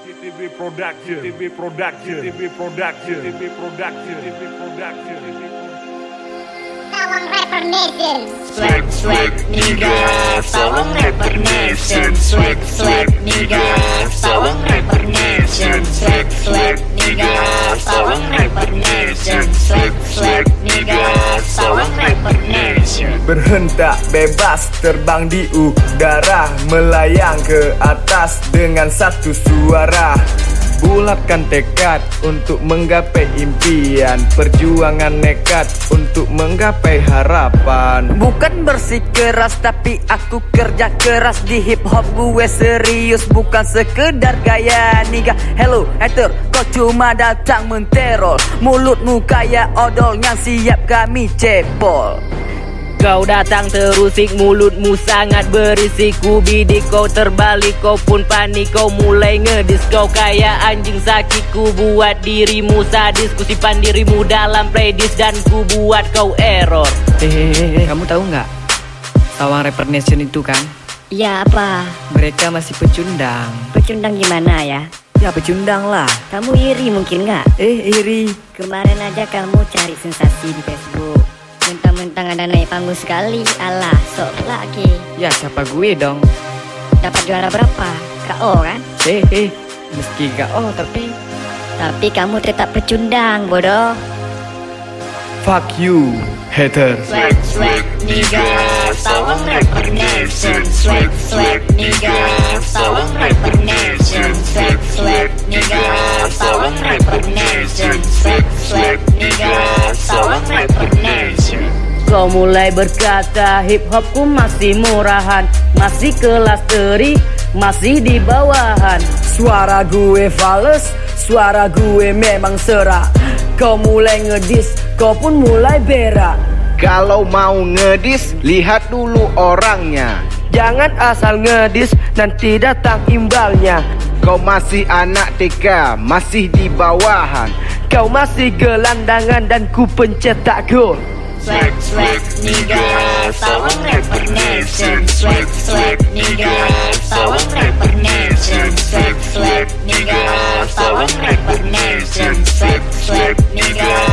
TB Production, TB Production, TB Production, TB Production, TB Production, TB Sawang Rapper Swag swag nigga Sawang Rapper Nation. Swag swag nigga Sawang Swag nigga. Sawang Rapper Berhentak bebas terbang di udara Melayang ke atas dengan satu suara Bulatkan tekad untuk menggapai impian. Perjuangan nekat untuk menggapai harapan. Bukan bersikeras tapi aku kerja keras di hip hop gue serius bukan sekedar gaya niga. Hello hater kau cuma datang menterol Mulutmu kayak odol yang siap kami cepol Kau datang terusik mulutmu sangat berisik Ku bidik kau terbalik kau pun panik Kau mulai ngedis kau kayak anjing sakit Ku buat dirimu sadis Ku simpan dirimu dalam playlist Dan ku buat kau error Hehehe, kamu tahu nggak? Sawang Rapper Nation itu kan? Ya apa? Mereka masih pecundang. Pecundang gimana ya? Ya pecundang lah. Kamu iri mungkin nggak? Eh iri. Kemarin aja kamu cari sensasi di Facebook Mentang-mentang ada naik panggung sekali. Alah, sok lagi. Ya siapa gue dong? Dapat juara berapa? KO kan? Eh eh, meski gak oh tapi Tapi kamu tetap pecundang, bodoh. Fuck you, hater Swag swag nigga. Sawang Rapper Nation. Swag swag nigga. Sawang Rapper Nation. Swag swag nigga. Sawang Rapper Nation. Swag swag nigga. Sawang Rapper Nation Kau mulai berkata hip hopku masih murahan Masih kelas teri, masih di bawahan. Suara gue fals, suara gue memang serak. Kau mulai ngedis, kau pun mulai berak. Kalau mau ngedis, lihat dulu orangnya. Jangan asal ngedis, nanti datang imbalnya. Kau masih anak TK, masih di bawahan. Kau masih gelandangan dan ku pencetak gol swag, swag, nigga Sawang rapper nation. Swag, swag, nigga Sawang rapper nation. Swag, swag, nigga Sawang rapper Swag, swag, nigga